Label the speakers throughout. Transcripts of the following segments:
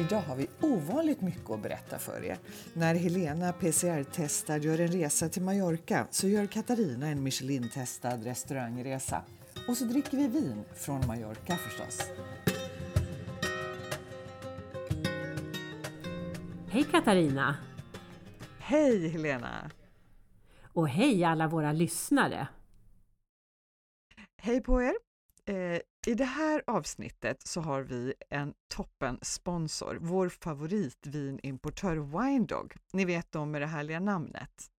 Speaker 1: Idag har vi ovanligt mycket att berätta för er. När Helena PCR-testar gör en resa till Mallorca så gör Katarina en Michelin-testad restaurangresa. Och så dricker vi vin från Mallorca förstås.
Speaker 2: Hej Katarina!
Speaker 1: Hej Helena!
Speaker 2: Och hej alla våra lyssnare!
Speaker 1: Hej på er! I det här avsnittet så har vi en toppen sponsor, vår favoritvinimportör Winedog. Ni vet dem med det härliga namnet.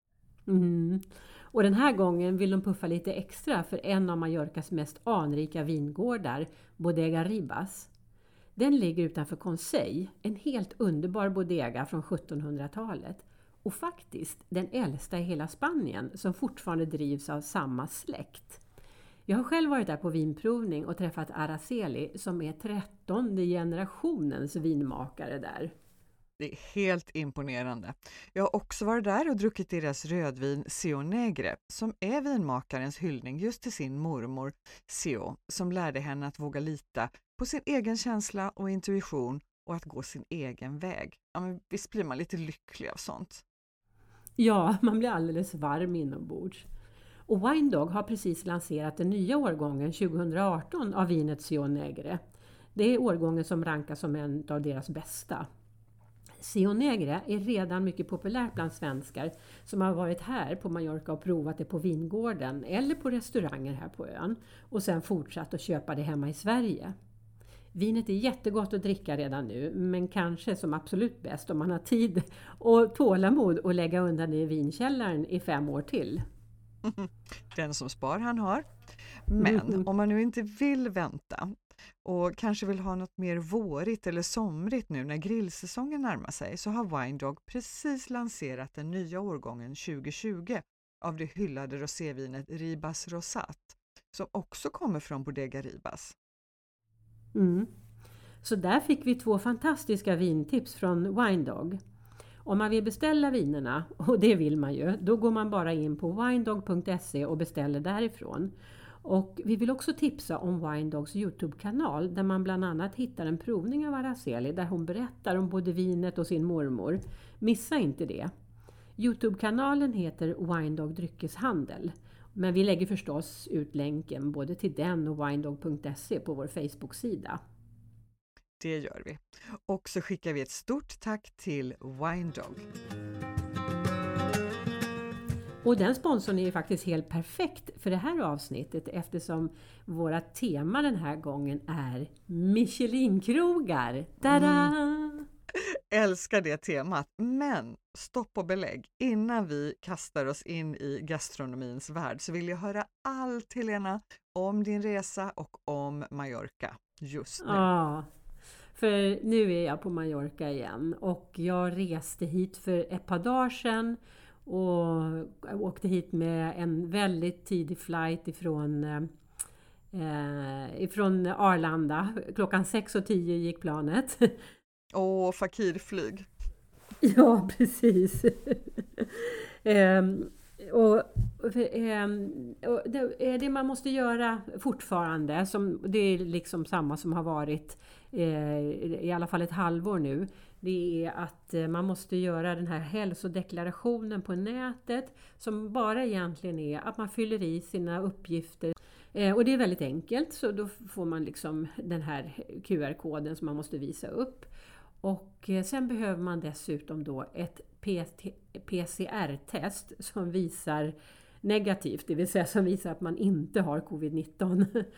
Speaker 2: Mm. Och den här gången vill de puffa lite extra för en av Mallorcas mest anrika vingårdar, Bodega Ribas. Den ligger utanför Conseil, en helt underbar bodega från 1700-talet och faktiskt den äldsta i hela Spanien som fortfarande drivs av samma släkt. Jag har själv varit där på vinprovning och träffat Araceli som är trettonde generationens vinmakare där.
Speaker 1: Det är helt imponerande. Jag har också varit där och druckit deras rödvin Sio Negre som är vinmakarens hyllning just till sin mormor Sio som lärde henne att våga lita på sin egen känsla och intuition och att gå sin egen väg. Ja, men visst blir man lite lycklig av sånt?
Speaker 2: Ja, man blir alldeles varm inombords. Och Winedog har precis lanserat den nya årgången 2018 av vinet Sion Negre. Det är årgången som rankas som en av deras bästa. Sion Negre är redan mycket populärt bland svenskar som har varit här på Mallorca och provat det på vingården eller på restauranger här på ön och sen fortsatt att köpa det hemma i Sverige. Vinet är jättegott att dricka redan nu, men kanske som absolut bäst om man har tid och tålamod att lägga undan i vinkällaren i fem år till.
Speaker 1: Den som spar han har. Men mm. om man nu inte vill vänta och kanske vill ha något mer vårigt eller somrigt nu när grillsäsongen närmar sig så har Winedog precis lanserat den nya årgången 2020 av det hyllade rosévinet Ribas Rosat som också kommer från Bodega Ribas.
Speaker 2: Mm. Så där fick vi två fantastiska vintips från Winedog. Om man vill beställa vinerna, och det vill man ju, då går man bara in på winedog.se och beställer därifrån. Och vi vill också tipsa om Winedogs Youtube-kanal där man bland annat hittar en provning av Araceli där hon berättar om både vinet och sin mormor. Missa inte det! Youtube-kanalen heter Winedog Dryckeshandel. Men vi lägger förstås ut länken både till den och winedog.se på vår Facebook-sida.
Speaker 1: Det gör vi. Och så skickar vi ett stort tack till Winedog.
Speaker 2: Och den sponsorn är ju faktiskt helt perfekt för det här avsnittet eftersom våra tema den här gången är Michelin-krogar. Tada! Mm.
Speaker 1: Älskar det temat, men stopp och belägg. Innan vi kastar oss in i gastronomins värld så vill jag höra allt Helena om din resa och om Mallorca just nu.
Speaker 2: Ja, för nu är jag på Mallorca igen och jag reste hit för ett par dagar sedan och åkte hit med en väldigt tidig flight ifrån, eh, ifrån Arlanda. Klockan 6.10 gick planet.
Speaker 1: Åh, fakirflyg!
Speaker 2: Ja, precis. ehm, och, och ehm, det, eh, det, man måste göra fortfarande, som, det är liksom samma som har varit eh, i alla fall ett halvår nu, det är att eh, man måste göra den här hälsodeklarationen på nätet som bara egentligen är att man fyller i sina uppgifter. Och det är väldigt enkelt, så då får man liksom den här QR-koden som man måste visa upp. Och eh, sen behöver man dessutom då ett PCR-test som visar negativt, det vill säga som visar att man inte har covid-19.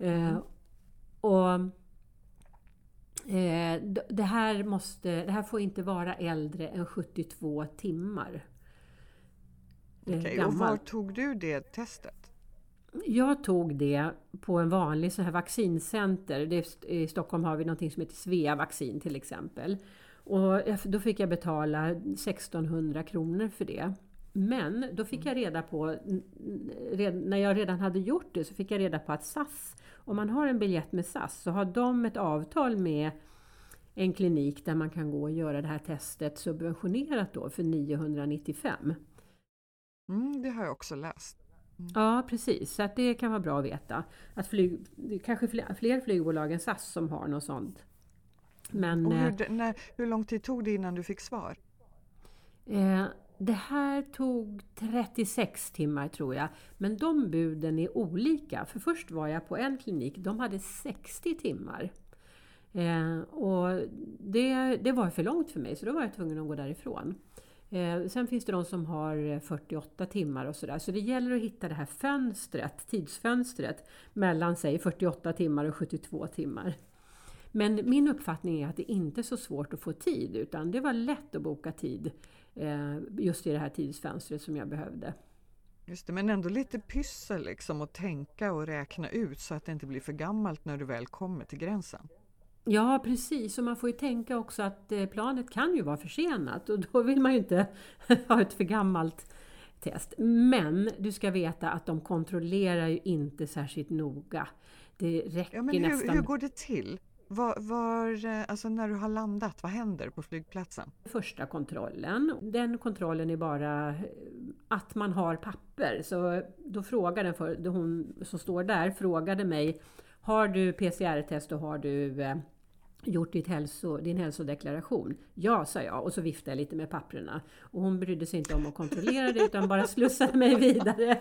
Speaker 2: Mm. och Eh, det, här måste, det här får inte vara äldre än 72 timmar.
Speaker 1: Okej, okay, och var tog du det testet?
Speaker 2: Jag tog det på en vanlig så här vaccincenter. Det, I Stockholm har vi något som heter Svea Vaccin till exempel. Och då fick jag betala 1600 kronor för det. Men då fick jag reda på, när jag redan hade gjort det, så fick jag reda på att SAS, om man har en biljett med SAS, så har de ett avtal med en klinik där man kan gå och göra det här testet subventionerat då för 995.
Speaker 1: Mm, det har jag också läst.
Speaker 2: Mm. Ja, precis. Så att det kan vara bra att veta. Att flyg, kanske fler, fler flygbolag än SAS som har något sånt.
Speaker 1: Men, och hur, eh, när, hur lång tid tog det innan du fick svar?
Speaker 2: Eh, det här tog 36 timmar tror jag. Men de buden är olika. För först var jag på en klinik, de hade 60 timmar. Eh, och det, det var för långt för mig så då var jag tvungen att gå därifrån. Eh, sen finns det de som har eh, 48 timmar och sådär. Så det gäller att hitta det här fönstret, tidsfönstret mellan säg 48 timmar och 72 timmar. Men min uppfattning är att det inte är så svårt att få tid utan det var lätt att boka tid eh, just i det här tidsfönstret som jag behövde.
Speaker 1: Just det, men ändå lite pyssel liksom att tänka och räkna ut så att det inte blir för gammalt när du väl kommer till gränsen.
Speaker 2: Ja precis, och man får ju tänka också att eh, planet kan ju vara försenat och då vill man ju inte ha ett för gammalt test. Men du ska veta att de kontrollerar ju inte särskilt noga. Det räcker ja, men
Speaker 1: hur,
Speaker 2: nästan...
Speaker 1: hur går det till? Var, var, eh, alltså när du har landat, vad händer på flygplatsen?
Speaker 2: Första kontrollen, den kontrollen är bara eh, att man har papper. Så då för, hon som står där frågade mig Har du PCR-test och har du gjort ditt hälso, din hälsodeklaration? Ja, sa jag och så viftade jag lite med papperna. Och hon brydde sig inte om att kontrollera det utan bara slussade mig vidare.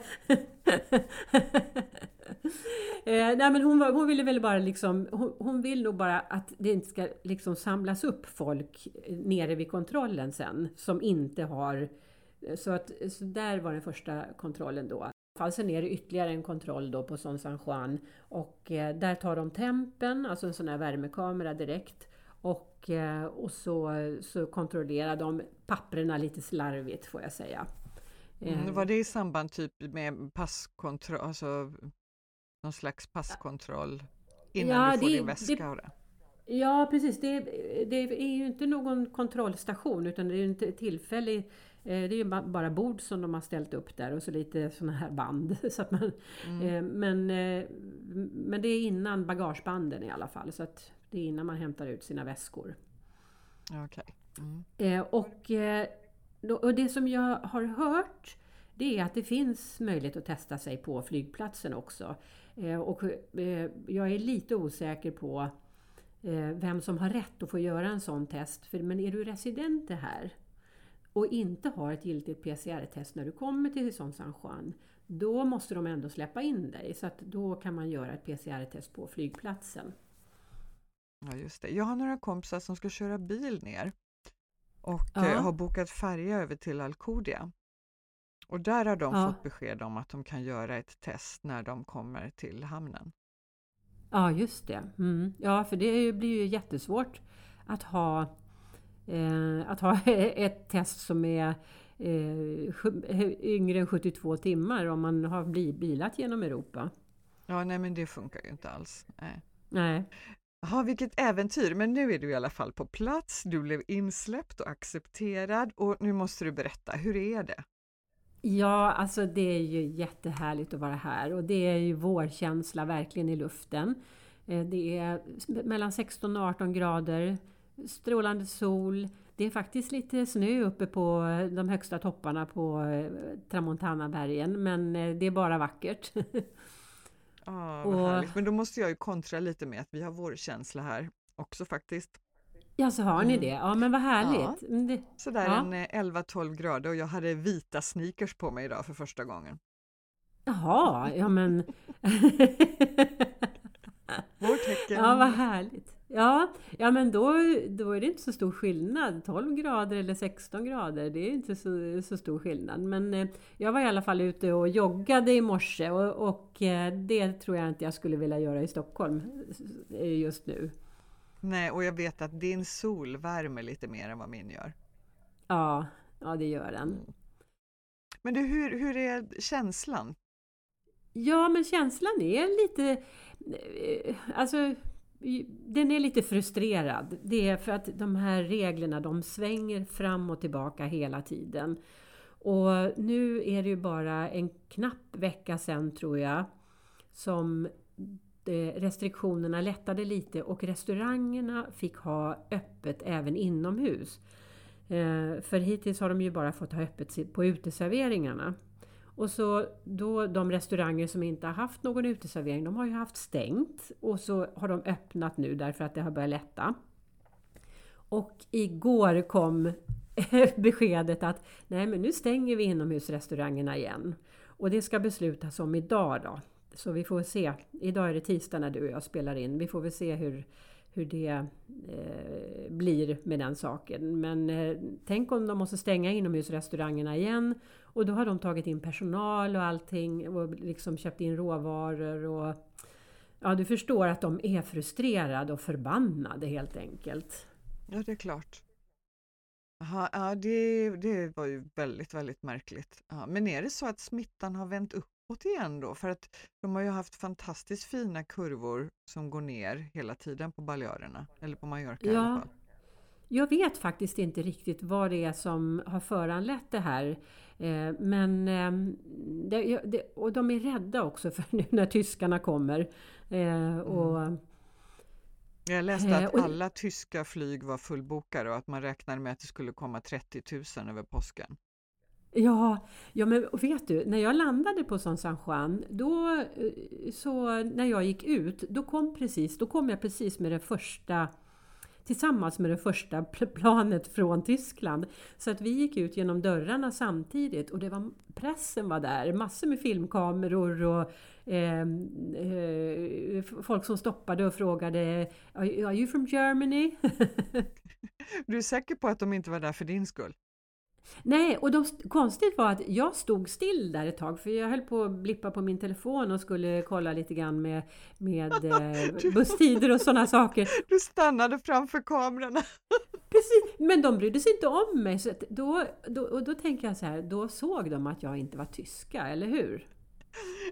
Speaker 2: eh, nej men hon, var, hon ville väl bara liksom, hon, hon, vill nog bara att det inte ska liksom samlas upp folk eh, nere vid kontrollen sen som inte har eh, så, att, så där var den första kontrollen då. Sen är det ytterligare en kontroll då på Son San Juan och eh, där tar de tempen, alltså en sån här värmekamera direkt och, eh, och så, så kontrollerar de papperna lite slarvigt får jag säga.
Speaker 1: Mm, var det i samband typ med passkontroll, alltså någon slags passkontroll innan ja, du får det, din väska? Det?
Speaker 2: Ja precis, det, det, är ju inte någon kontrollstation utan det är en tillfällig eh, det är ju bara bord som de har ställt upp där och så lite sådana här band. Så att man, mm. Eh, men, eh, men det är innan bagagebanden i alla fall. Så att det är innan man hämtar ut sina väskor.
Speaker 1: Okay. Mm.
Speaker 2: Och, och det som jag har hört det är att det finns möjlighet att testa sig på flygplatsen också. Och jag är lite osäker på Eh, vem som har rätt att få göra en sån test. För, men är du resident här och inte har ett giltigt PCR-test när du kommer till Son San Juan, då måste de ändå släppa in dig. Så att då kan man göra ett PCR-test på flygplatsen.
Speaker 1: Ja, just det. Jag har några kompisar som ska köra bil ner och ja. Eh, har bokat färja över till Alcudia. Och där har de ja. fått besked om att de kan göra ett test när de kommer till hamnen.
Speaker 2: Ja, just det. Mm. Ja, för det blir ju jättesvårt att ha, eh, att ha ett test som är eh, yngre än 72 timmar om man har bilat genom Europa.
Speaker 1: Ja, nej men det funkar ju inte alls. Nej.
Speaker 2: nej.
Speaker 1: Jaha, vilket äventyr! Men nu är du i alla fall på plats, du blev insläppt och accepterad och nu måste du berätta, hur är det?
Speaker 2: Ja, alltså det är ju jättehärligt att vara här och det är ju vårkänsla verkligen i luften. Eh, det är mellan 16 och 18 grader, strålande sol. Det är faktiskt lite snö uppe på de högsta topparna på eh, Tramontanabergen, men eh, det är bara vackert.
Speaker 1: Ah, vad och, härligt. Men då måste jag ju kontra lite med att vi har vårkänsla här också faktiskt.
Speaker 2: Ja, så har ni mm. det? Ja, men vad härligt! Ja. Det,
Speaker 1: Sådär ja. en 11-12 eh, grader och jag hade vita sneakers på mig idag för första gången.
Speaker 2: Jaha, ja men...
Speaker 1: Vårtecken!
Speaker 2: Ja, vad härligt! Ja, ja men då, då är det inte så stor skillnad. 12 grader eller 16 grader, det är inte så, så stor skillnad. Men eh, jag var i alla fall ute och joggade i morse och, och eh, det tror jag inte jag skulle vilja göra i Stockholm just nu.
Speaker 1: Nej, och jag vet att din sol värmer lite mer än vad min gör.
Speaker 2: Ja, ja det gör den. Mm.
Speaker 1: Men du, hur, hur är känslan?
Speaker 2: Ja, men känslan är lite... Eh, alltså, den är lite frustrerad. Det är för att de här reglerna, de svänger fram och tillbaka hela tiden. Och nu är det ju bara en knapp vecka sedan, tror jag, som eh, restriktionerna lättade lite och restaurangerna fick ha öppet även inomhus. Eh, för hittills har de ju bara fått ha öppet på uteserveringarna. Och så då de restauranger som inte har haft någon uteservering, de har ju haft stängt och så har de öppnat nu därför att det har börjat lätta. Och igår kom beskedet att nej men nu stänger vi inomhusrestaurangerna igen. Och det ska beslutas om idag då. Så vi får se. Idag är det tisdag när du och jag spelar in. Vi får väl se hur, hur det eh, blir med den saken. Men eh, tänk om de måste stänga inomhusrestaurangerna igen och då har de tagit in personal och allting och liksom köpt in råvaror och ja, du förstår att de är frustrerade och förbannade helt enkelt.
Speaker 1: Ja, det är klart. Aha, ja, det, det var ju väldigt, väldigt märkligt. Ja, men är det så att smittan har vänt uppåt igen då? För att de har ju haft fantastiskt fina kurvor som går ner hela tiden på Balearerna, eller på Mallorca ja, i alla fall.
Speaker 2: Jag vet faktiskt inte riktigt vad det är som har föranlett det här. Eh, men ehm, det, det, och de är rädda också för nu när tyskarna kommer. Eh, och, mm.
Speaker 1: Jag läste att alla tyska flyg var fullbokade och att man räknade med att det skulle komma 30 000 över påsken.
Speaker 2: Ja, ja men vet du, när jag landade på San Juan, då, eh, så när jag gick ut, då kom, precis, då kom jag precis med det första tillsammans med det första planet från Tyskland. Så att vi gick ut genom dörrarna samtidigt och det var, pressen var där, massor med filmkameror och ehm, eh, eh, folk som stoppade och frågade Are you from Germany?
Speaker 1: du är säker på att de inte var där för din skull?
Speaker 2: Nej, och de, konstigt var att jag stod still där ett tag för jag höll på att blippa på min telefon och skulle kolla lite grann med, med eh, busstider och sådana saker.
Speaker 1: Du stannade framför kamerorna.
Speaker 2: Precis, men de brydde sig inte om mig. Så då, då, och då tänker jag så här, då såg de att jag inte var tyska, eller hur?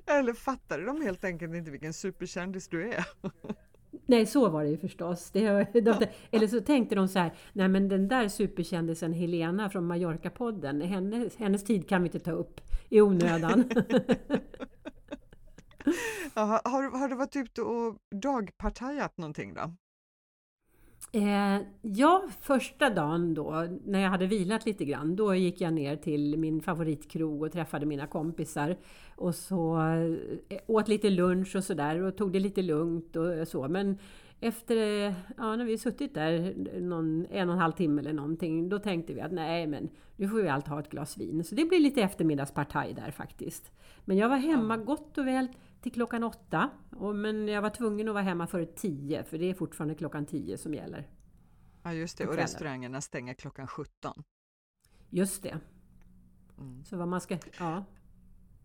Speaker 1: Eller fattade de helt enkelt inte vilken superkändis du är?
Speaker 2: Nej, så var det ju förstås. Det, de, eller så tänkte de så här, nej men den där superkändisen Helena från Mallorca-podden, hennes, hennes tid kan vi inte ta upp i onödan.
Speaker 1: Aha, har, har du varit ute och dagpartajat någonting då?
Speaker 2: Eh, ja, första dagen då, när jag hade vilat lite grann, då gick jag ner till min favoritkrog och träffade mina kompisar. Och så eh, åt lite lunch och sådär och tog det lite lugnt och så. Men efter, ja, när vi suttit där någon, en och en halv timme eller någonting, då tänkte vi att nej, men nu får vi allt ha ett glas vin. Så det blir lite eftermiddagspartaj där faktiskt. Men jag var hemma gott och väl till klockan åtta. Och, men jag var tvungen att vara hemma före tio, för det är fortfarande klockan tio som gäller.
Speaker 1: Ja, just det. Och restaurangerna stänger klockan 17.
Speaker 2: Just det. Mm. Så vad man ska... Ja.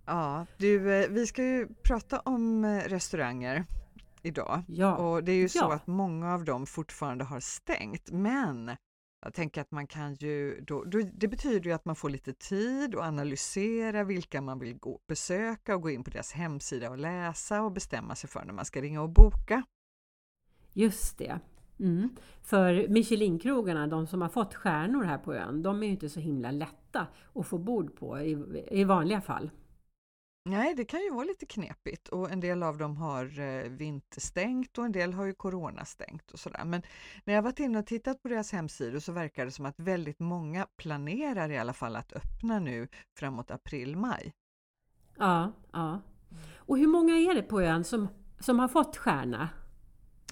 Speaker 1: Ja, du, eh, vi ska ju prata om eh, restauranger idag. Ja. Och det är ju så ja. att många av dem fortfarande har stängt, men jag tänker att man kan ju, då, då, det betyder ju att man får lite tid att analysera vilka man vill gå, besöka och gå in på deras hemsida och läsa och bestämma sig för när man ska ringa och boka.
Speaker 2: Just det. Mm. För Michelinkrogarna, de som har fått stjärnor här på ön, de är ju inte så himla lätta att få bord på i, i vanliga fall.
Speaker 1: Nej, det kan ju vara lite knepigt och en del av dem har eh, vinterstängt och en del har ju coronastängt och sådär. Men när jag varit inne och tittat på deras hemsidor så verkar det som att väldigt många planerar i alla fall att öppna nu framåt april-maj.
Speaker 2: Ja, ja. Och hur många är det på ön som, som har fått stjärna?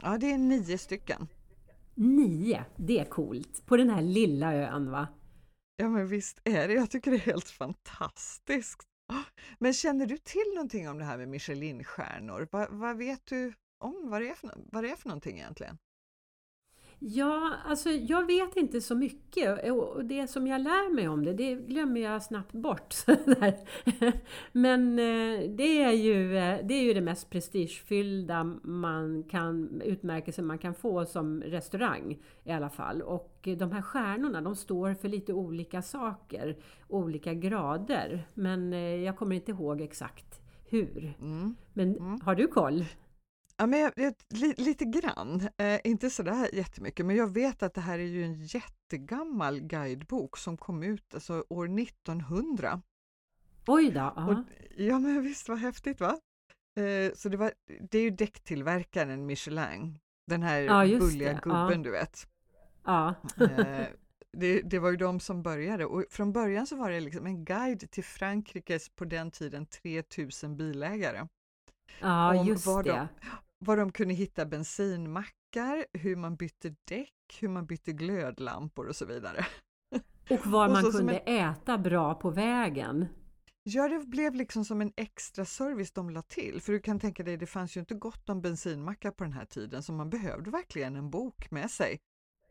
Speaker 1: Ja, det är nio stycken.
Speaker 2: Nio, det är coolt. På den här lilla ön va?
Speaker 1: Ja men visst är det, jag tycker det är helt fantastiskt. Men känner du till någonting om det här med Michelinstjärnor? Vad, vad vet du om vad det, är för, vad det är för någonting egentligen?
Speaker 2: Ja, alltså jag vet inte så mycket och det som jag lär mig om det, det glömmer jag snabbt bort. Men eh, det är, ju, eh, det är ju det mest prestigefyllda man kan, utmärkelse man kan få som restaurang i alla fall. Och de här stjärnorna, de står för lite olika saker, olika grader. Men eh, jag kommer inte ihåg exakt hur. Mm. Men mm. har du koll?
Speaker 1: Ja, men jag, jag, li, lite grann, eh, inte sådär jättemycket, men jag vet att det här är ju en jättegammal guidebok som kom ut alltså, år 1900.
Speaker 2: Oj då! Och,
Speaker 1: ja men visst, vad häftigt va? Eh, så det, var, det är ju däcktillverkaren Michelin, den här ja, bulliga det. gubben ja. du vet.
Speaker 2: Ja.
Speaker 1: eh, det, det, var ju de som började och från början så var det liksom en guide till Frankrikes på den tiden 3000 bilägare.
Speaker 2: Ja, just
Speaker 1: det.
Speaker 2: De,
Speaker 1: var de kunde hitta bensinmackar, hur man bytte däck, hur man bytte glödlampor och så vidare.
Speaker 2: Och var
Speaker 1: Och
Speaker 2: man
Speaker 1: så som
Speaker 2: kunde äta bra på vägen.
Speaker 1: Ja, det blev liksom som en extra service de la till. För du kan tänka dig, det fanns ju inte gott om bensinmackar på den här tiden så man behövde verkligen en bok med sig.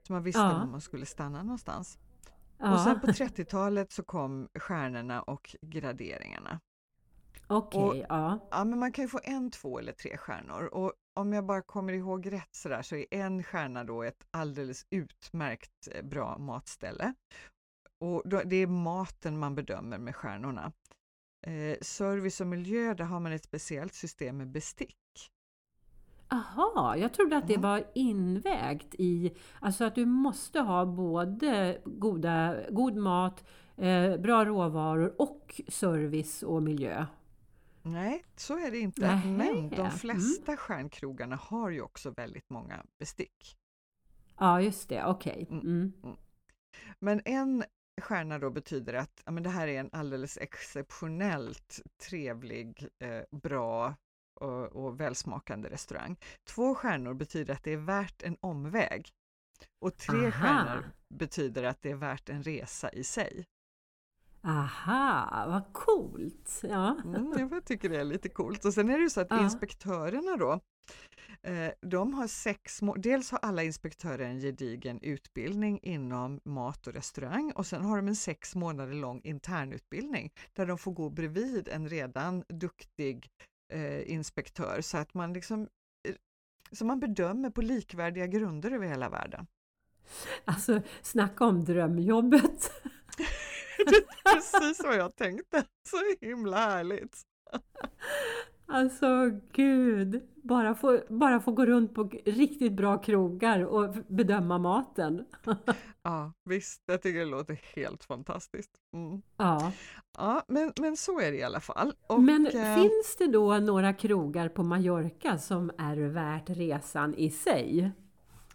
Speaker 1: Så man visste
Speaker 2: Ja.
Speaker 1: var man skulle stanna någonstans.
Speaker 2: Ja,
Speaker 1: Och sen på 30-talet så kom stjärnorna och graderingarna.
Speaker 2: Okej,
Speaker 1: och-
Speaker 2: ja.
Speaker 1: Ja, men man kan ju få en, två eller tre stjärnor och om jag bara kommer ihåg rätt så där så är en stjärna då ett alldeles utmärkt eh, bra matställe. Och då, det är maten man bedömer med stjärnorna. Eh, service och miljö, där har man ett speciellt system med bestick.
Speaker 2: Aha, jag trodde att det
Speaker 1: Ja.
Speaker 2: var invägt i, alltså att du måste ha både goda, god mat, eh, bra råvaror och service och miljö.
Speaker 1: Nej, så är det inte.
Speaker 2: Nähä,
Speaker 1: Men de
Speaker 2: mm.
Speaker 1: flesta stjärnkrogarna har ju också väldigt många bestick.
Speaker 2: Ja, just det, okej.
Speaker 1: Mm.
Speaker 2: Mm.
Speaker 1: Men en stjärna då betyder att ja, men det här är en alldeles exceptionellt trevlig, eh, bra och, och välsmakande restaurang. Två stjärnor betyder att det är värt en omväg. Och tre
Speaker 2: Aha.
Speaker 1: stjärnor betyder att det är värt en resa i sig.
Speaker 2: Aha, vad coolt! Ja.
Speaker 1: Mm, jag tycker det är lite coolt. Och sen är det ju så att
Speaker 2: Ja.
Speaker 1: inspektörerna då, eh, de har sex må- Dels har alla inspektörer en gedigen utbildning inom mat och restaurang och sen har de en sex månader lång internutbildning där de får gå bredvid en redan duktig eh, inspektör så att man liksom eh, så man bedömer på likvärdiga grunder över hela världen.
Speaker 2: Alltså, snacka om drömjobbet!
Speaker 1: Det är precis vad jag tänkte. Så himla härligt!
Speaker 2: Alltså gud, bara få, bara få gå runt på riktigt bra krogar och bedöma maten.
Speaker 1: Ja, visst, jag tycker det låter helt fantastiskt. Mm.
Speaker 2: Ja.
Speaker 1: Ja, men, men så är det i alla fall. Och,
Speaker 2: Men
Speaker 1: eh,
Speaker 2: finns det då några krogar på Mallorca som är värt resan i sig?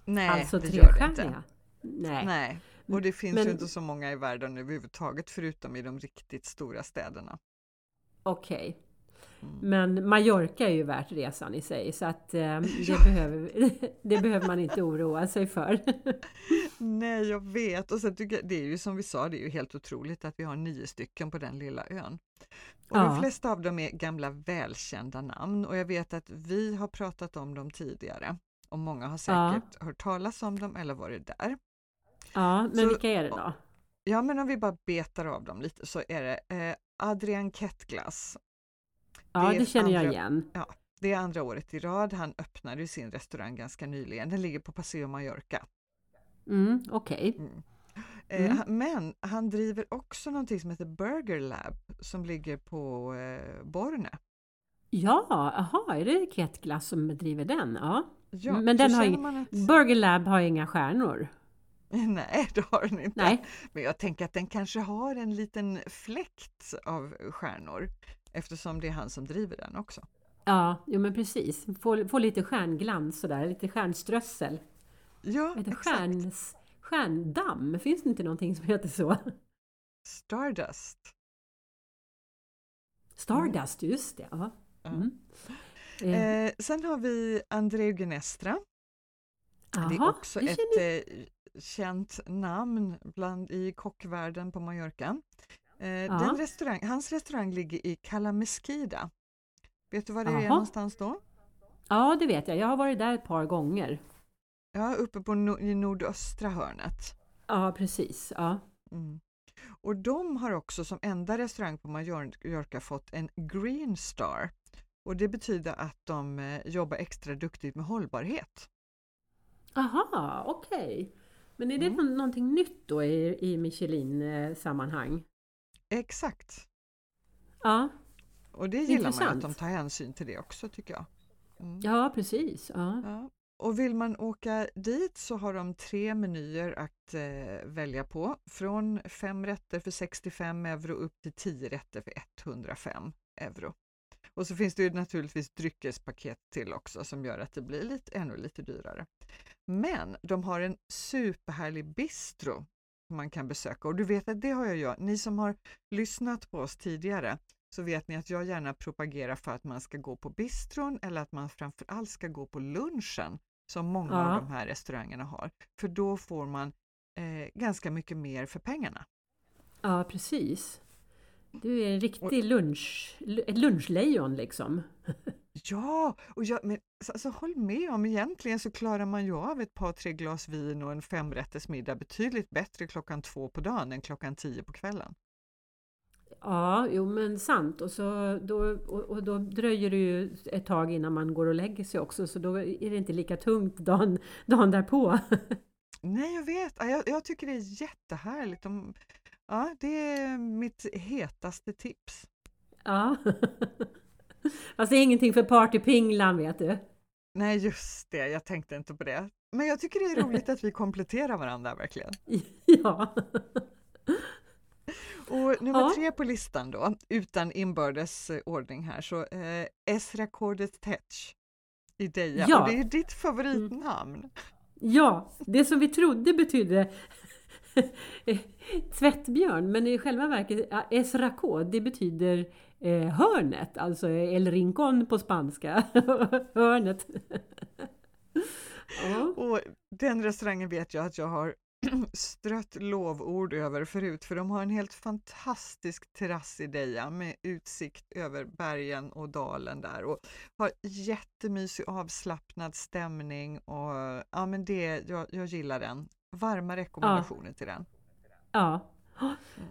Speaker 1: nej,
Speaker 2: alltså
Speaker 1: det gör det inte.
Speaker 2: Nej.
Speaker 1: Nej, och det finns
Speaker 2: Men-
Speaker 1: ju inte så många i världen överhuvudtaget förutom i de riktigt stora städerna.
Speaker 2: Okej.
Speaker 1: Mm.
Speaker 2: Men Mallorca är ju värt resan i sig så att eh, det,
Speaker 1: Ja.
Speaker 2: behöver, det behöver man inte oroa sig för.
Speaker 1: Nej, jag vet. Och sen tycker jag, det är ju som vi sa, det är ju helt otroligt att vi har nio stycken på den lilla ön. Och
Speaker 2: Ja.
Speaker 1: De flesta av dem är gamla välkända namn och jag vet att vi har pratat om dem tidigare. Och många har
Speaker 2: Ja.
Speaker 1: säkert hört talas om dem eller varit där.
Speaker 2: Ja, men
Speaker 1: Så-
Speaker 2: vilka är det då?
Speaker 1: Ja, men om vi bara betar av dem lite så är det eh, Adrian Kettglass.
Speaker 2: Ja,
Speaker 1: det
Speaker 2: det känner jag
Speaker 1: andra-
Speaker 2: igen.
Speaker 1: Det är andra året i rad. Han öppnade sin restaurang ganska nyligen. Den ligger på Paseo Mallorca.
Speaker 2: Mm, Okej.
Speaker 1: Mm. Eh,
Speaker 2: Mm.
Speaker 1: Men han driver också någonting som heter Burger Lab som ligger på eh, Borne.
Speaker 2: Ja, aha, är det Ketglass som driver den? Ja.
Speaker 1: Ja,
Speaker 2: Men den har
Speaker 1: känner
Speaker 2: ing-
Speaker 1: man att,
Speaker 2: Burger Lab har inga stjärnor.
Speaker 1: Nej, det har den inte.
Speaker 2: Nej.
Speaker 1: Men jag tänker att den kanske har en liten fläkt av stjärnor eftersom det är han som driver den också.
Speaker 2: Ja, jo men precis. Få, få lite stjärnglans sådär, lite stjärnströssel.
Speaker 1: Ja, exakt.
Speaker 2: stjärns, stjärndamm? Finns det inte någonting som heter så?
Speaker 1: Stardust.
Speaker 2: Stardust, just det. Ja. Mm. Eh,
Speaker 1: Eh, sen har vi Andreu Genestra. det är också ett känt namn bland, i kockvärlden på Mallorca. Eh,
Speaker 2: Ja.
Speaker 1: restaurang, hans restaurang ligger i Cala Mesquida. Vet du var det är
Speaker 2: Jaha.
Speaker 1: någonstans då?
Speaker 2: Ja, det vet jag. Jag har varit där ett par gånger.
Speaker 1: Ja, uppe på no, i nordöstra hörnet.
Speaker 2: Ja, precis. Ja.
Speaker 1: Mm. Och de har också som enda restaurang på Mallorca fått en Green Star. Och det betyder att de eh, jobbar extra duktigt med hållbarhet.
Speaker 2: Aha, okej. Men är det
Speaker 1: Mm.
Speaker 2: nå- någonting nytt då i, i Michelin-sammanhang?
Speaker 1: Exakt.
Speaker 2: Ja,
Speaker 1: Och det gillar man ju att
Speaker 2: Intressant.
Speaker 1: de tar hänsyn till det också tycker jag. Mm.
Speaker 2: ja precis. Ja.
Speaker 1: Ja. Och vill man åka dit så har de tre menyer att eh, välja på. Från fem rätter för 65 euro upp till 10 rätter för 105 euro. Och så finns det ju naturligtvis dryckespaket till också som gör att det blir lite, ännu lite dyrare. Men de har en superhärlig bistro som man kan besöka och du vet att det har jag gjort. Ni som har lyssnat på oss tidigare så vet ni att jag gärna propagerar för att man ska gå på bistron eller att man framförallt ska gå på lunchen som många
Speaker 2: Ja.
Speaker 1: av de här restaurangerna har. För då får man eh, ganska mycket mer för pengarna.
Speaker 2: Ja, precis. Du är en riktig lunch, ett lunchlejon liksom.
Speaker 1: Ja, och jag, men, så, alltså, håll med om egentligen så klarar man ju av ett par tre glas vin och en femrättersmiddag betydligt bättre klockan två på dagen än klockan tio på kvällen.
Speaker 2: Ja, jo men sant. Och, så, då, och, och då dröjer det ju ett tag innan man går och lägger sig också, så då är det inte lika tungt dagen, dagen därpå.
Speaker 1: Nej, jag vet. Ja, Jag, jag tycker det är jättehärligt. Om, ja, det är mitt hetaste tips.
Speaker 2: Ja. Fast det är ingenting för partypinglan vet du.
Speaker 1: Nej, just det. Jag tänkte inte på det. Men jag tycker det är roligt att vi kompletterar varandra verkligen.
Speaker 2: Ja.
Speaker 1: Och nummer
Speaker 2: Ja.
Speaker 1: tre på listan då, utan inbördes eh, ordning här, så eh, Esra Kordet Tetch i Deja.
Speaker 2: Ja.
Speaker 1: Och det är ditt favoritnamn.
Speaker 2: Ja, det som vi trodde betydde tvättbjörn, men i själva verket, ja, Esraco, det betyder eh, hörnet, alltså El Rincón på spanska. hörnet. ja.
Speaker 1: Och den restaurangen vet jag att jag har strött lovord över förut, för de har en helt fantastisk terrass i Deja med utsikt över bergen och dalen där och har jättemysig avslappnad stämning och ja men det, jag, jag gillar den. Varma rekommendationer till den.
Speaker 2: Ja.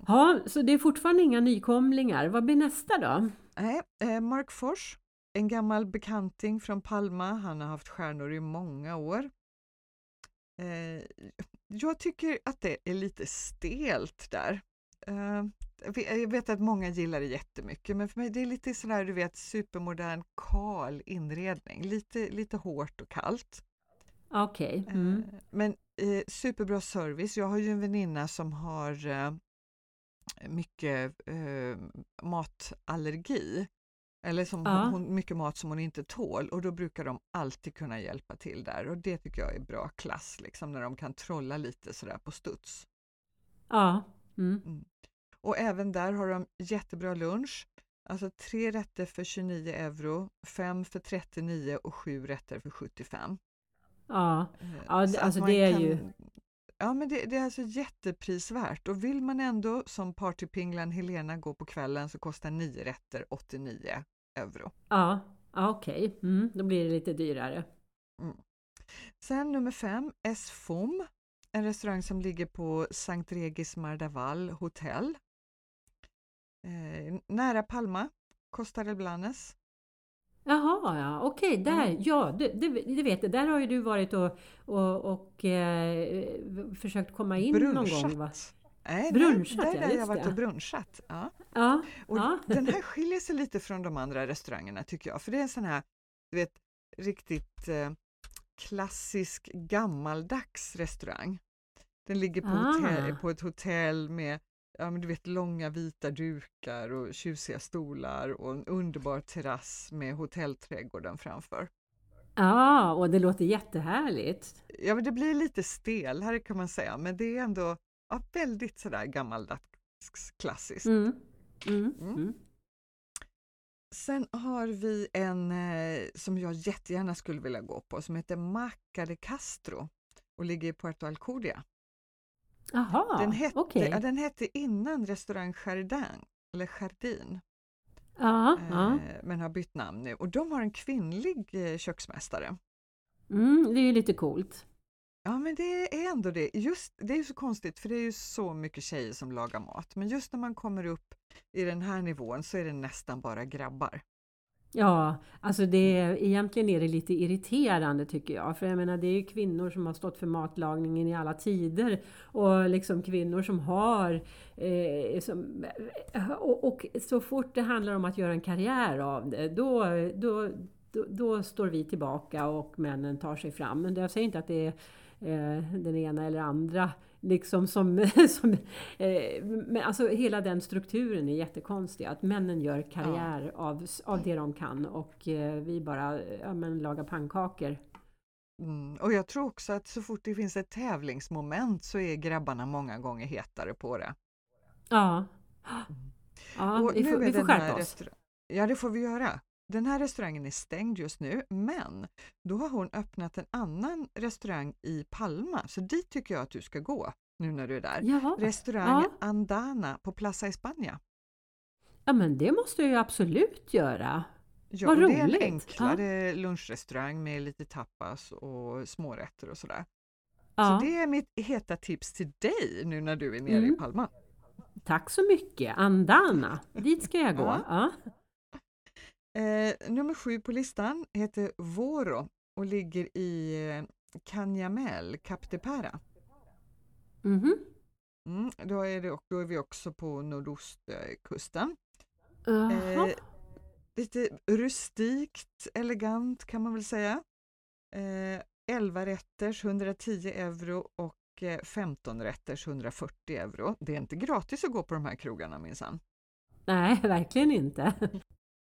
Speaker 2: ja, så det är fortfarande inga nykomlingar. Vad blir nästa då?
Speaker 1: Nej, eh, Mark Fors, en gammal bekanting från Palma. Han har haft stjärnor i många år. Eh, jag tycker att det är lite stelt där. Eh, jag vet- jag vet att många gillar det jättemycket, men för mig det är lite sådär, du vet, supermodern, kal inredning. Lite, lite hårt och kallt.
Speaker 2: Okej. Mm.
Speaker 1: Eh, Men eh, superbra service. Jag har ju en väninna som har eh, mycket eh, matallergi. Eller som
Speaker 2: Ja.
Speaker 1: hon, mycket mat som hon inte tål och då brukar de alltid kunna hjälpa till där och det tycker jag är bra klass, liksom när de kan trolla lite sådär på studs.
Speaker 2: Ja. Mm.
Speaker 1: Och även där har de jättebra lunch. Alltså tre rätter för 29 euro, fem för 39 och sju rätter för 75.
Speaker 2: Ja.
Speaker 1: Eh,
Speaker 2: Ja,
Speaker 1: så
Speaker 2: det-
Speaker 1: att
Speaker 2: alltså det är ju-
Speaker 1: Ja, men det, det är alltså jätteprisvärt och vill man ändå som partypinglan Helena gå på kvällen så kostar nio rätter 89 euro.
Speaker 2: Ja, ja okej. Mm. Då blir det lite dyrare.
Speaker 1: Sen nummer fem, Esfom, en restaurang som ligger på Sankt Regis Mardaval hotell. Eh, nära Palma, Costa del Blanes.
Speaker 2: Jaha, ja, okej, där,
Speaker 1: Mm.
Speaker 2: ja, det, det, det vet. Där har ju du varit och, och, och eh, försökt komma in någon gång va?
Speaker 1: Nej,
Speaker 2: Brunchat,
Speaker 1: där,
Speaker 2: ja,
Speaker 1: där har jag varit och brunchat. Ja.
Speaker 2: Ja,
Speaker 1: Och
Speaker 2: ja.
Speaker 1: Den här skiljer sig lite från de andra restaurangerna tycker jag, för det är en sån här, du vet, riktigt eh, klassisk gammaldags restaurang. Den ligger på, hotell,
Speaker 2: Ah.
Speaker 1: på ett hotell med ja, men du vet, långa vita dukar och tjusiga stolar och en underbar terrass med hotellträdgården framför.
Speaker 2: ja, och det låter jättehärligt.
Speaker 1: Ja, men det blir lite stel här kan man säga, men det är ändå ja, väldigt sådär gammaldags klassiskt.
Speaker 2: Mm. Mm.
Speaker 1: Mm.
Speaker 2: Mm.
Speaker 1: Sen har vi en eh, som jag jättegärna skulle vilja gå på som heter Maca de Castro och ligger i Puerto Alcudia.
Speaker 2: Jaha,
Speaker 1: Den hette,
Speaker 2: okej.
Speaker 1: ja, den hette innan restaurang Jardin, eller Jardin,
Speaker 2: Ja, ja.
Speaker 1: eh, men har bytt namn nu och de har en kvinnlig eh, köksmästare.
Speaker 2: Mm, det är ju lite coolt.
Speaker 1: Ja men det är ändå det. Just, det är ju så konstigt för det är ju så mycket tjejer som lagar mat men just när man kommer upp i den här nivån så är det nästan bara grabbar.
Speaker 2: Ja, alltså det, egentligen är det lite irriterande tycker jag. För jag menar det är ju kvinnor som har stått för matlagningen i alla tider. Och liksom kvinnor som har... Eh, som, eh, och, och så fort det handlar om att göra en karriär av det, då, då, då, då står vi tillbaka och männen tar sig fram. Men jag säger inte att det är eh, den ena eller andra liksom som... som eh, men alltså hela den strukturen är jättekonstig. Att männen gör karriär av, av det de kan och eh, vi bara ja, men, lagar pannkakor.
Speaker 1: Mm. Och jag tror också att så fort det finns ett tävlingsmoment så är grabbarna många gånger hetare på det.
Speaker 2: Ja. Ja,
Speaker 1: Och
Speaker 2: vi får, vi får skärpa oss.
Speaker 1: Ja, det får vi göra. Den här restaurangen är stängd just nu, men då har hon öppnat en annan restaurang i Palma, så dit tycker jag att du ska gå nu när du är där.
Speaker 2: Jaha.
Speaker 1: Restaurang
Speaker 2: Ja.
Speaker 1: Andana på Plaza España.
Speaker 2: ja, men det måste jag ju absolut göra.
Speaker 1: Ja,
Speaker 2: Vad
Speaker 1: och det är en
Speaker 2: roligt.
Speaker 1: enklare lunchrestaurang med lite tapas och smårätter och sådär.
Speaker 2: Ja.
Speaker 1: Så det är mitt heta tips till dig nu när du är nere i
Speaker 2: Mm.
Speaker 1: Palma.
Speaker 2: Tack så mycket! Andana, dit ska jag gå.
Speaker 1: Ja. Eh, nummer sju på listan heter Voro och ligger i eh, Canyamel, Cap de Para.
Speaker 2: Mhm.
Speaker 1: Mm, då, är det, då är vi också på nordostkusten. Eh, lite rustikt, elegant kan man väl säga. Eh, 11 rätters 110 euro och eh, 15 rätters 140 euro. Det är inte gratis att gå på de här krogarna minsann.
Speaker 2: Nej, verkligen inte.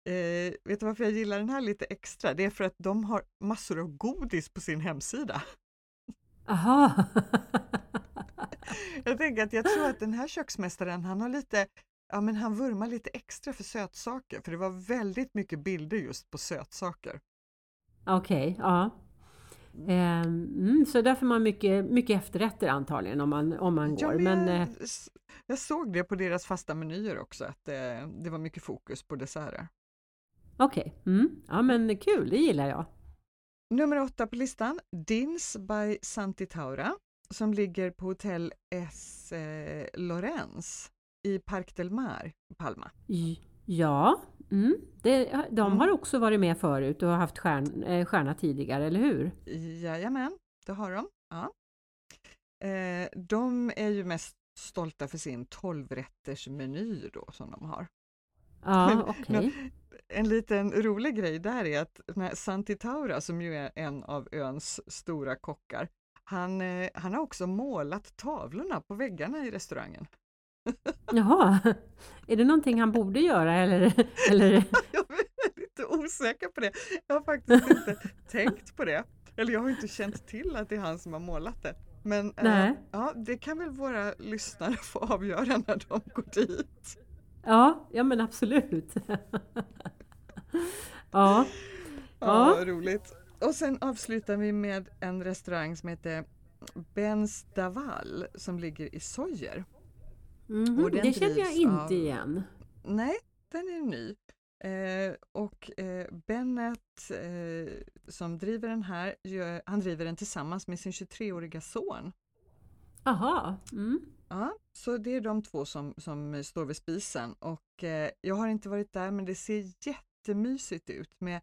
Speaker 1: Eh, vet du varför jag gillar den här lite extra? Det är för att de har massor av godis på sin hemsida.
Speaker 2: Jaha.
Speaker 1: Jag tänker att jag tror att den här köksmästaren, han har lite, ja men han vurmar lite extra för sötsaker, för det var väldigt mycket bilder just på sötsaker.
Speaker 2: Okej, ja. Ehm, Mm, så där får man mycket, mycket efterrätter antagligen om man, om man
Speaker 1: Ja,
Speaker 2: går.
Speaker 1: men
Speaker 2: Men,
Speaker 1: jag,
Speaker 2: eh,
Speaker 1: jag såg det på deras fasta menyer också, att eh, det var mycket fokus på desserter.
Speaker 2: Okej. Mm. Ja men kul, det gillar jag.
Speaker 1: Nummer åtta på listan, Dins by Santi Taura, som ligger på hotell S. Eh, Lorenz i Parc del Mar, i Palma.
Speaker 2: Ja, mm. det, de
Speaker 1: Mm.
Speaker 2: har också varit med förut och haft stjärn, eh, stjärna tidigare, eller hur?
Speaker 1: Jajamän, det har de. Ja. Eh, de är ju mest stolta för sin 12-rätters meny då som de har.
Speaker 2: Ja, okej.
Speaker 1: En liten rolig grej där är att Santi Taura som ju är en av öns stora kockar, han, eh, han har också målat tavlorna på väggarna i restaurangen.
Speaker 2: Jaha, är det någonting han borde göra eller? eller?
Speaker 1: Jag är lite osäker på det. Jag har faktiskt inte tänkt på det. Eller jag har inte känt till att det är han som har målat det. Men
Speaker 2: Nej.
Speaker 1: ja, det kan väl våra lyssnare få avgöra när de går dit.
Speaker 2: Ja, ja men absolut. ja,
Speaker 1: Ja,
Speaker 2: Ja.
Speaker 1: roligt. Och sen avslutar vi med en restaurang som heter Benz Daval som ligger i Sojer. Och den
Speaker 2: det känner jag inte
Speaker 1: av-
Speaker 2: igen.
Speaker 1: Nej, den är ny. Eh, och eh, Bennett eh, som driver den här, gör, han driver den tillsammans med sin 23-åriga son.
Speaker 2: Aha, mm.
Speaker 1: Ja, så det är de två som, som står vid spisen och eh, jag har inte varit där men det ser jättemysigt ut med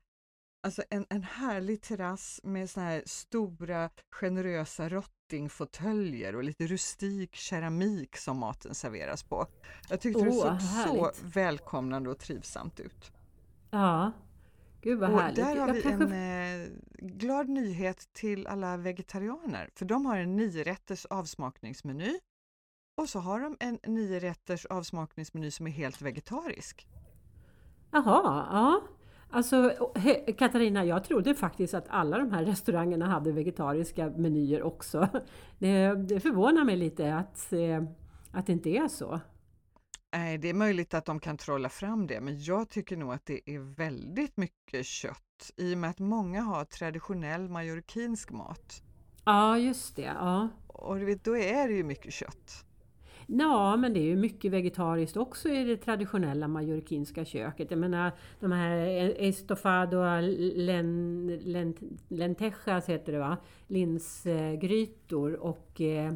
Speaker 1: alltså en, en härlig terrass med såna här stora generösa rottingfåtöljer och lite rustik keramik som maten serveras på. Jag tyckte det
Speaker 2: Åh,
Speaker 1: såg så
Speaker 2: härligt.
Speaker 1: välkomnande och trivsamt ut.
Speaker 2: ja. Gud vad
Speaker 1: Och
Speaker 2: härligt.
Speaker 1: där har
Speaker 2: Jag
Speaker 1: vi
Speaker 2: kanske...
Speaker 1: en eh, glad nyhet till alla vegetarianer, för de har en niorätters avsmakningsmeny och så har de en niorätters avsmakningsmeny som är helt vegetarisk.
Speaker 2: Jaha, ja. Alltså Katarina, jag trodde faktiskt att alla de här restaurangerna hade vegetariska menyer också. Det, det förvånar mig lite att, eh, att det inte är så.
Speaker 1: Nej, det är möjligt att de kan trolla fram det, men jag tycker nog att det är väldigt mycket kött i och med att många har traditionell mallorquinsk mat.
Speaker 2: Ja, just det. Ja.
Speaker 1: Och du vet, då är det ju mycket kött.
Speaker 2: Ja, men det är ju mycket vegetariskt också i det traditionella mallorquinska köket. Jag menar de här estofado len, len, lentejas heter det va? Linsgrytor och eh,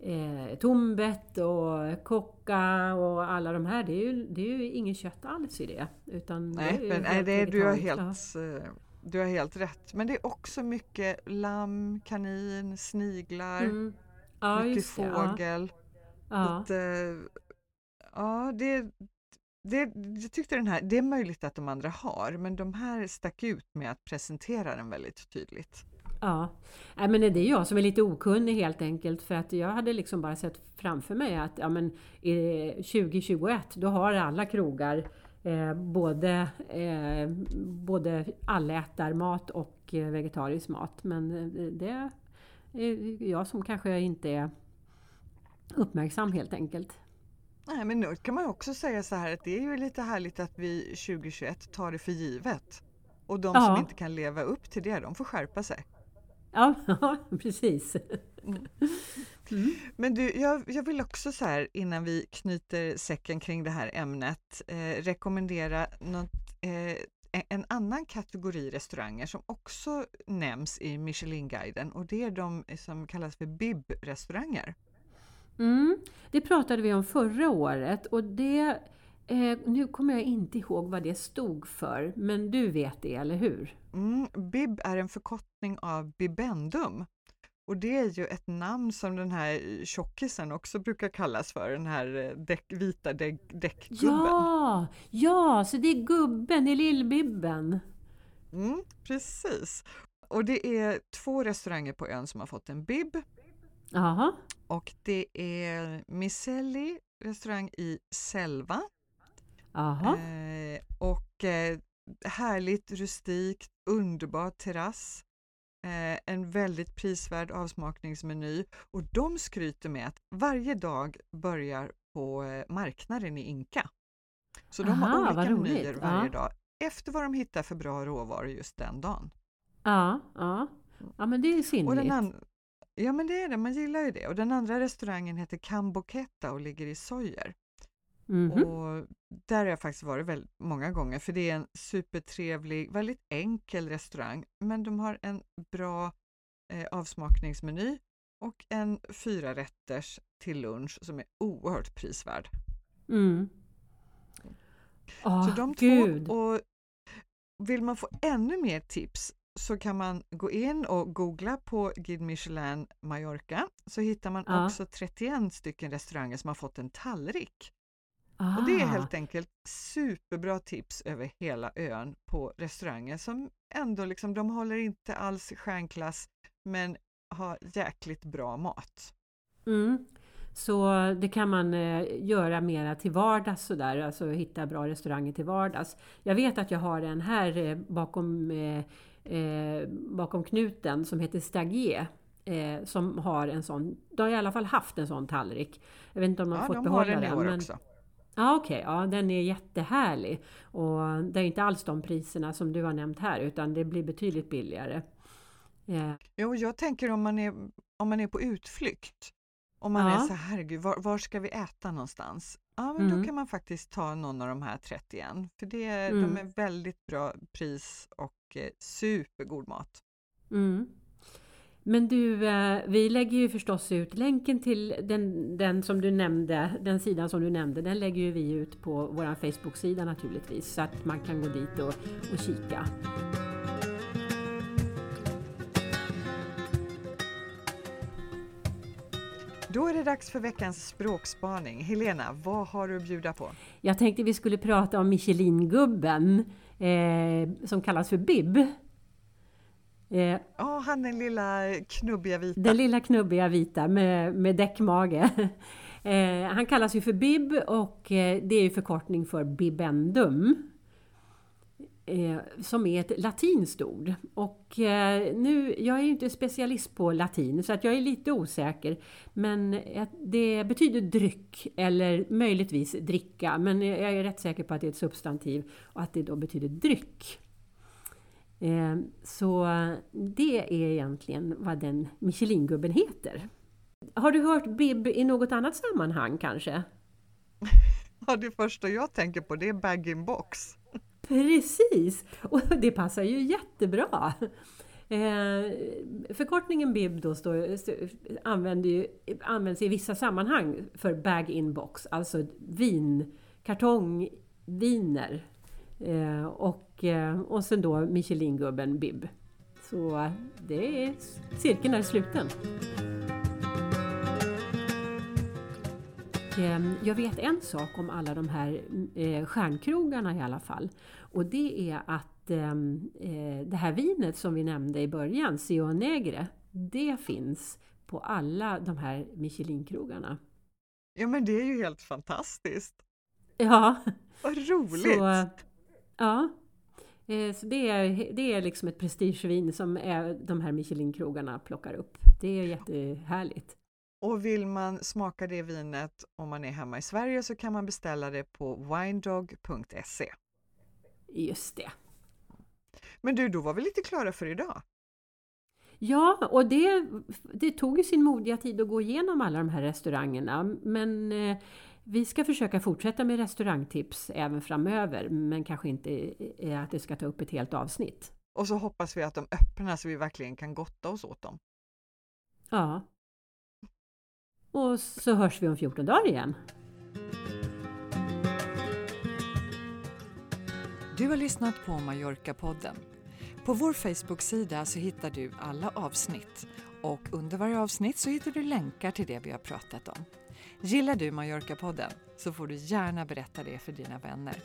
Speaker 2: eh, tombet och kocka och alla de här. Det är ju, det är ju inget kött alls i det. Utan
Speaker 1: Nej,
Speaker 2: det är
Speaker 1: men nej, det, är- du, har
Speaker 2: ja.
Speaker 1: helt, eh, du har helt rätt. Men det är också mycket lamm, kanin, sniglar,
Speaker 2: Mm. Ja,
Speaker 1: mycket
Speaker 2: det. Ja. Ja.
Speaker 1: Lite, ja, det, det, jag tyckte den här, det är möjligt att de andra har, men de här stack ut med att presentera den väldigt tydligt.
Speaker 2: Ja, men det är jag som är lite okunnig helt enkelt för att jag hade liksom bara sett framför mig att ja, men, eh, 2021 då har alla krogar eh, både, eh, både allätarmat och eh, vegetarisk mat. Men eh, det är jag som kanske inte är uppmärksam helt enkelt.
Speaker 1: Nej, men nu kan man också säga så här att det är ju lite härligt att vi 2021 tar det för givet. Och de
Speaker 2: Ja.
Speaker 1: som inte kan leva upp till det, de får skärpa sig.
Speaker 2: Ja, precis.
Speaker 1: Men du, jag, jag vill också så här innan vi knyter säcken kring det här ämnet eh, rekommendera något, eh, en annan kategori restauranger som också nämns i Michelinguiden och det är de som kallas för bib-restauranger.
Speaker 2: Mm, det pratade vi om förra året och det, eh, nu kommer jag inte ihåg vad det stod för, men du vet det, eller hur?
Speaker 1: Mm, bib är en förkortning av bibendum och det är ju ett namn som den här tjockisen också brukar kallas för, den här eh, däck, vita däck, däckgubben.
Speaker 2: Ja, ja, så det är gubben, det är Lill-Bibben.
Speaker 1: Mm, precis. Och det är två restauranger på ön som har fått en bib
Speaker 2: Jaha,
Speaker 1: och det är Micelli restaurang i Selva
Speaker 2: jaha,
Speaker 1: eh, och eh, härligt rustikt, underbar terrass. Eh, en väldigt prisvärd avsmakningsmeny och de skryter med att varje dag börjar på eh, marknaden i Inka. Så de
Speaker 2: Aha,
Speaker 1: har olika menyer varje
Speaker 2: Ja.
Speaker 1: dag efter vad de hittar för bra råvaror just den dagen.
Speaker 2: ja, ja. Ja, men det är
Speaker 1: Och
Speaker 2: sinnligt.
Speaker 1: den an- ja men det är det, man gillar ju det. Och den andra restaurangen heter Camboqueta och ligger i Sojer.
Speaker 2: Mhm.
Speaker 1: Och där har jag faktiskt varit väldigt många gånger för det är en supertrevlig, väldigt enkel restaurang men de har en bra eh, avsmakningsmeny och en fyra rätters till lunch som är oerhört prisvärd.
Speaker 2: Mm. Åh,
Speaker 1: Så de
Speaker 2: Ah, gud.
Speaker 1: två, och vill man få ännu mer tips så kan man gå in och googla på Guide Michelin Mallorca så hittar man
Speaker 2: Ja.
Speaker 1: också 31 stycken restauranger som har fått en tallrik. Och det är
Speaker 2: Ah.
Speaker 1: helt enkelt superbra tips över hela ön på restauranger som ändå liksom, de håller inte alls stjärnklass men har jäkligt bra mat.
Speaker 2: Mm. Så det kan man eh, göra mera till vardags sådär, alltså hitta bra restauranger till vardags. Jag vet att jag har en här eh, bakom, eh, eh, bakom knuten som heter Stagier. Eh, som har en sån, de har i alla fall haft en sån tallrik. Jag vet inte om de har
Speaker 1: Ja,
Speaker 2: fått
Speaker 1: de har
Speaker 2: behålla
Speaker 1: den i
Speaker 2: den.
Speaker 1: år
Speaker 2: men-
Speaker 1: också.
Speaker 2: Ja okej, ja, den är jättehärlig. Och det är inte alls de priserna som du har nämnt här utan det blir betydligt billigare. Eh,
Speaker 1: Jo, jag tänker om man är, om man är på utflykt, om man
Speaker 2: Ja.
Speaker 1: är så här, herregud, var, var ska vi äta någonstans? Ja, men
Speaker 2: Mm.
Speaker 1: då kan man faktiskt ta någon av de här 31, för det,
Speaker 2: Mm.
Speaker 1: de är väldigt bra pris och eh, supergod mat.
Speaker 2: Mm. Men du, eh, vi lägger ju förstås ut länken till den, den som du nämnde, den sidan som du nämnde, den lägger ju vi ut på vår Facebook-sida naturligtvis så att man kan gå dit och, och kika.
Speaker 1: Då är det dags för veckans språkspaning. Helena, vad har du att bjuda på?
Speaker 2: Jag tänkte vi skulle prata om Michelin-gubben eh, som kallas för Bib. Eh,
Speaker 1: Ja, han den lilla knubbiga vita.
Speaker 2: Den lilla knubbiga vita med, med däckmage. Eh, han kallas ju för Bib och eh, det är ju förkortning för Bibendum. Eh, som är ett latinskt ord. Och eh, nu, jag är ju inte specialist på latin så att jag är lite osäker. Men eh, det betyder dryck eller möjligtvis dricka. Men eh, jag är rätt säker på att det är ett substantiv och att det då betyder dryck. Eh, så det är egentligen vad den Michelin-gubben heter. Har du hört Bib i något annat sammanhang kanske?
Speaker 1: Ja, det första jag tänker på det är bag-in-box.
Speaker 2: Precis! Och det passar ju jättebra! Eh, förkortningen BIB då står, använder ju, används i vissa sammanhang för bag-in-box, alltså vin, kartongviner. Eh, och, eh, och sen då Michelin-gubben BIB. Så det är, cirkeln är sluten. Jag vet en sak om alla de här eh, stjärnkrogarna i alla fall. Och det är att eh, eh, det här vinet som vi nämnde i början, Sion Negre, det finns på alla de här Michelin-krogarna.
Speaker 1: Ja, men det är ju helt fantastiskt.
Speaker 2: Ja,
Speaker 1: Vad roligt!
Speaker 2: så, ja. Eh, Så det är, det är liksom ett prestigevin som är, de här Michelin-krogarna plockar upp. Det är jättehärligt.
Speaker 1: Och vill man smaka det vinet om man är hemma i Sverige så kan man beställa det på winedog.se.
Speaker 2: Just det.
Speaker 1: Men du, då var vi lite klara för idag.
Speaker 2: Ja, och det, det tog ju sin modiga tid att gå igenom alla de här restaurangerna. Men eh, vi ska försöka fortsätta med restaurangtips även framöver, men kanske inte eh, att det ska ta upp ett helt avsnitt.
Speaker 1: Och så hoppas vi att de öppnar så vi verkligen kan gotta oss åt dem.
Speaker 2: Ja. Och så hörs vi om 14 dagar igen.
Speaker 1: Du har lyssnat på Mallorca-podden. På vår Facebook-sida så hittar du alla avsnitt och under varje avsnitt så hittar du länkar till det vi har pratat om. Gillar du Mallorca-podden så får du gärna berätta det för dina vänner.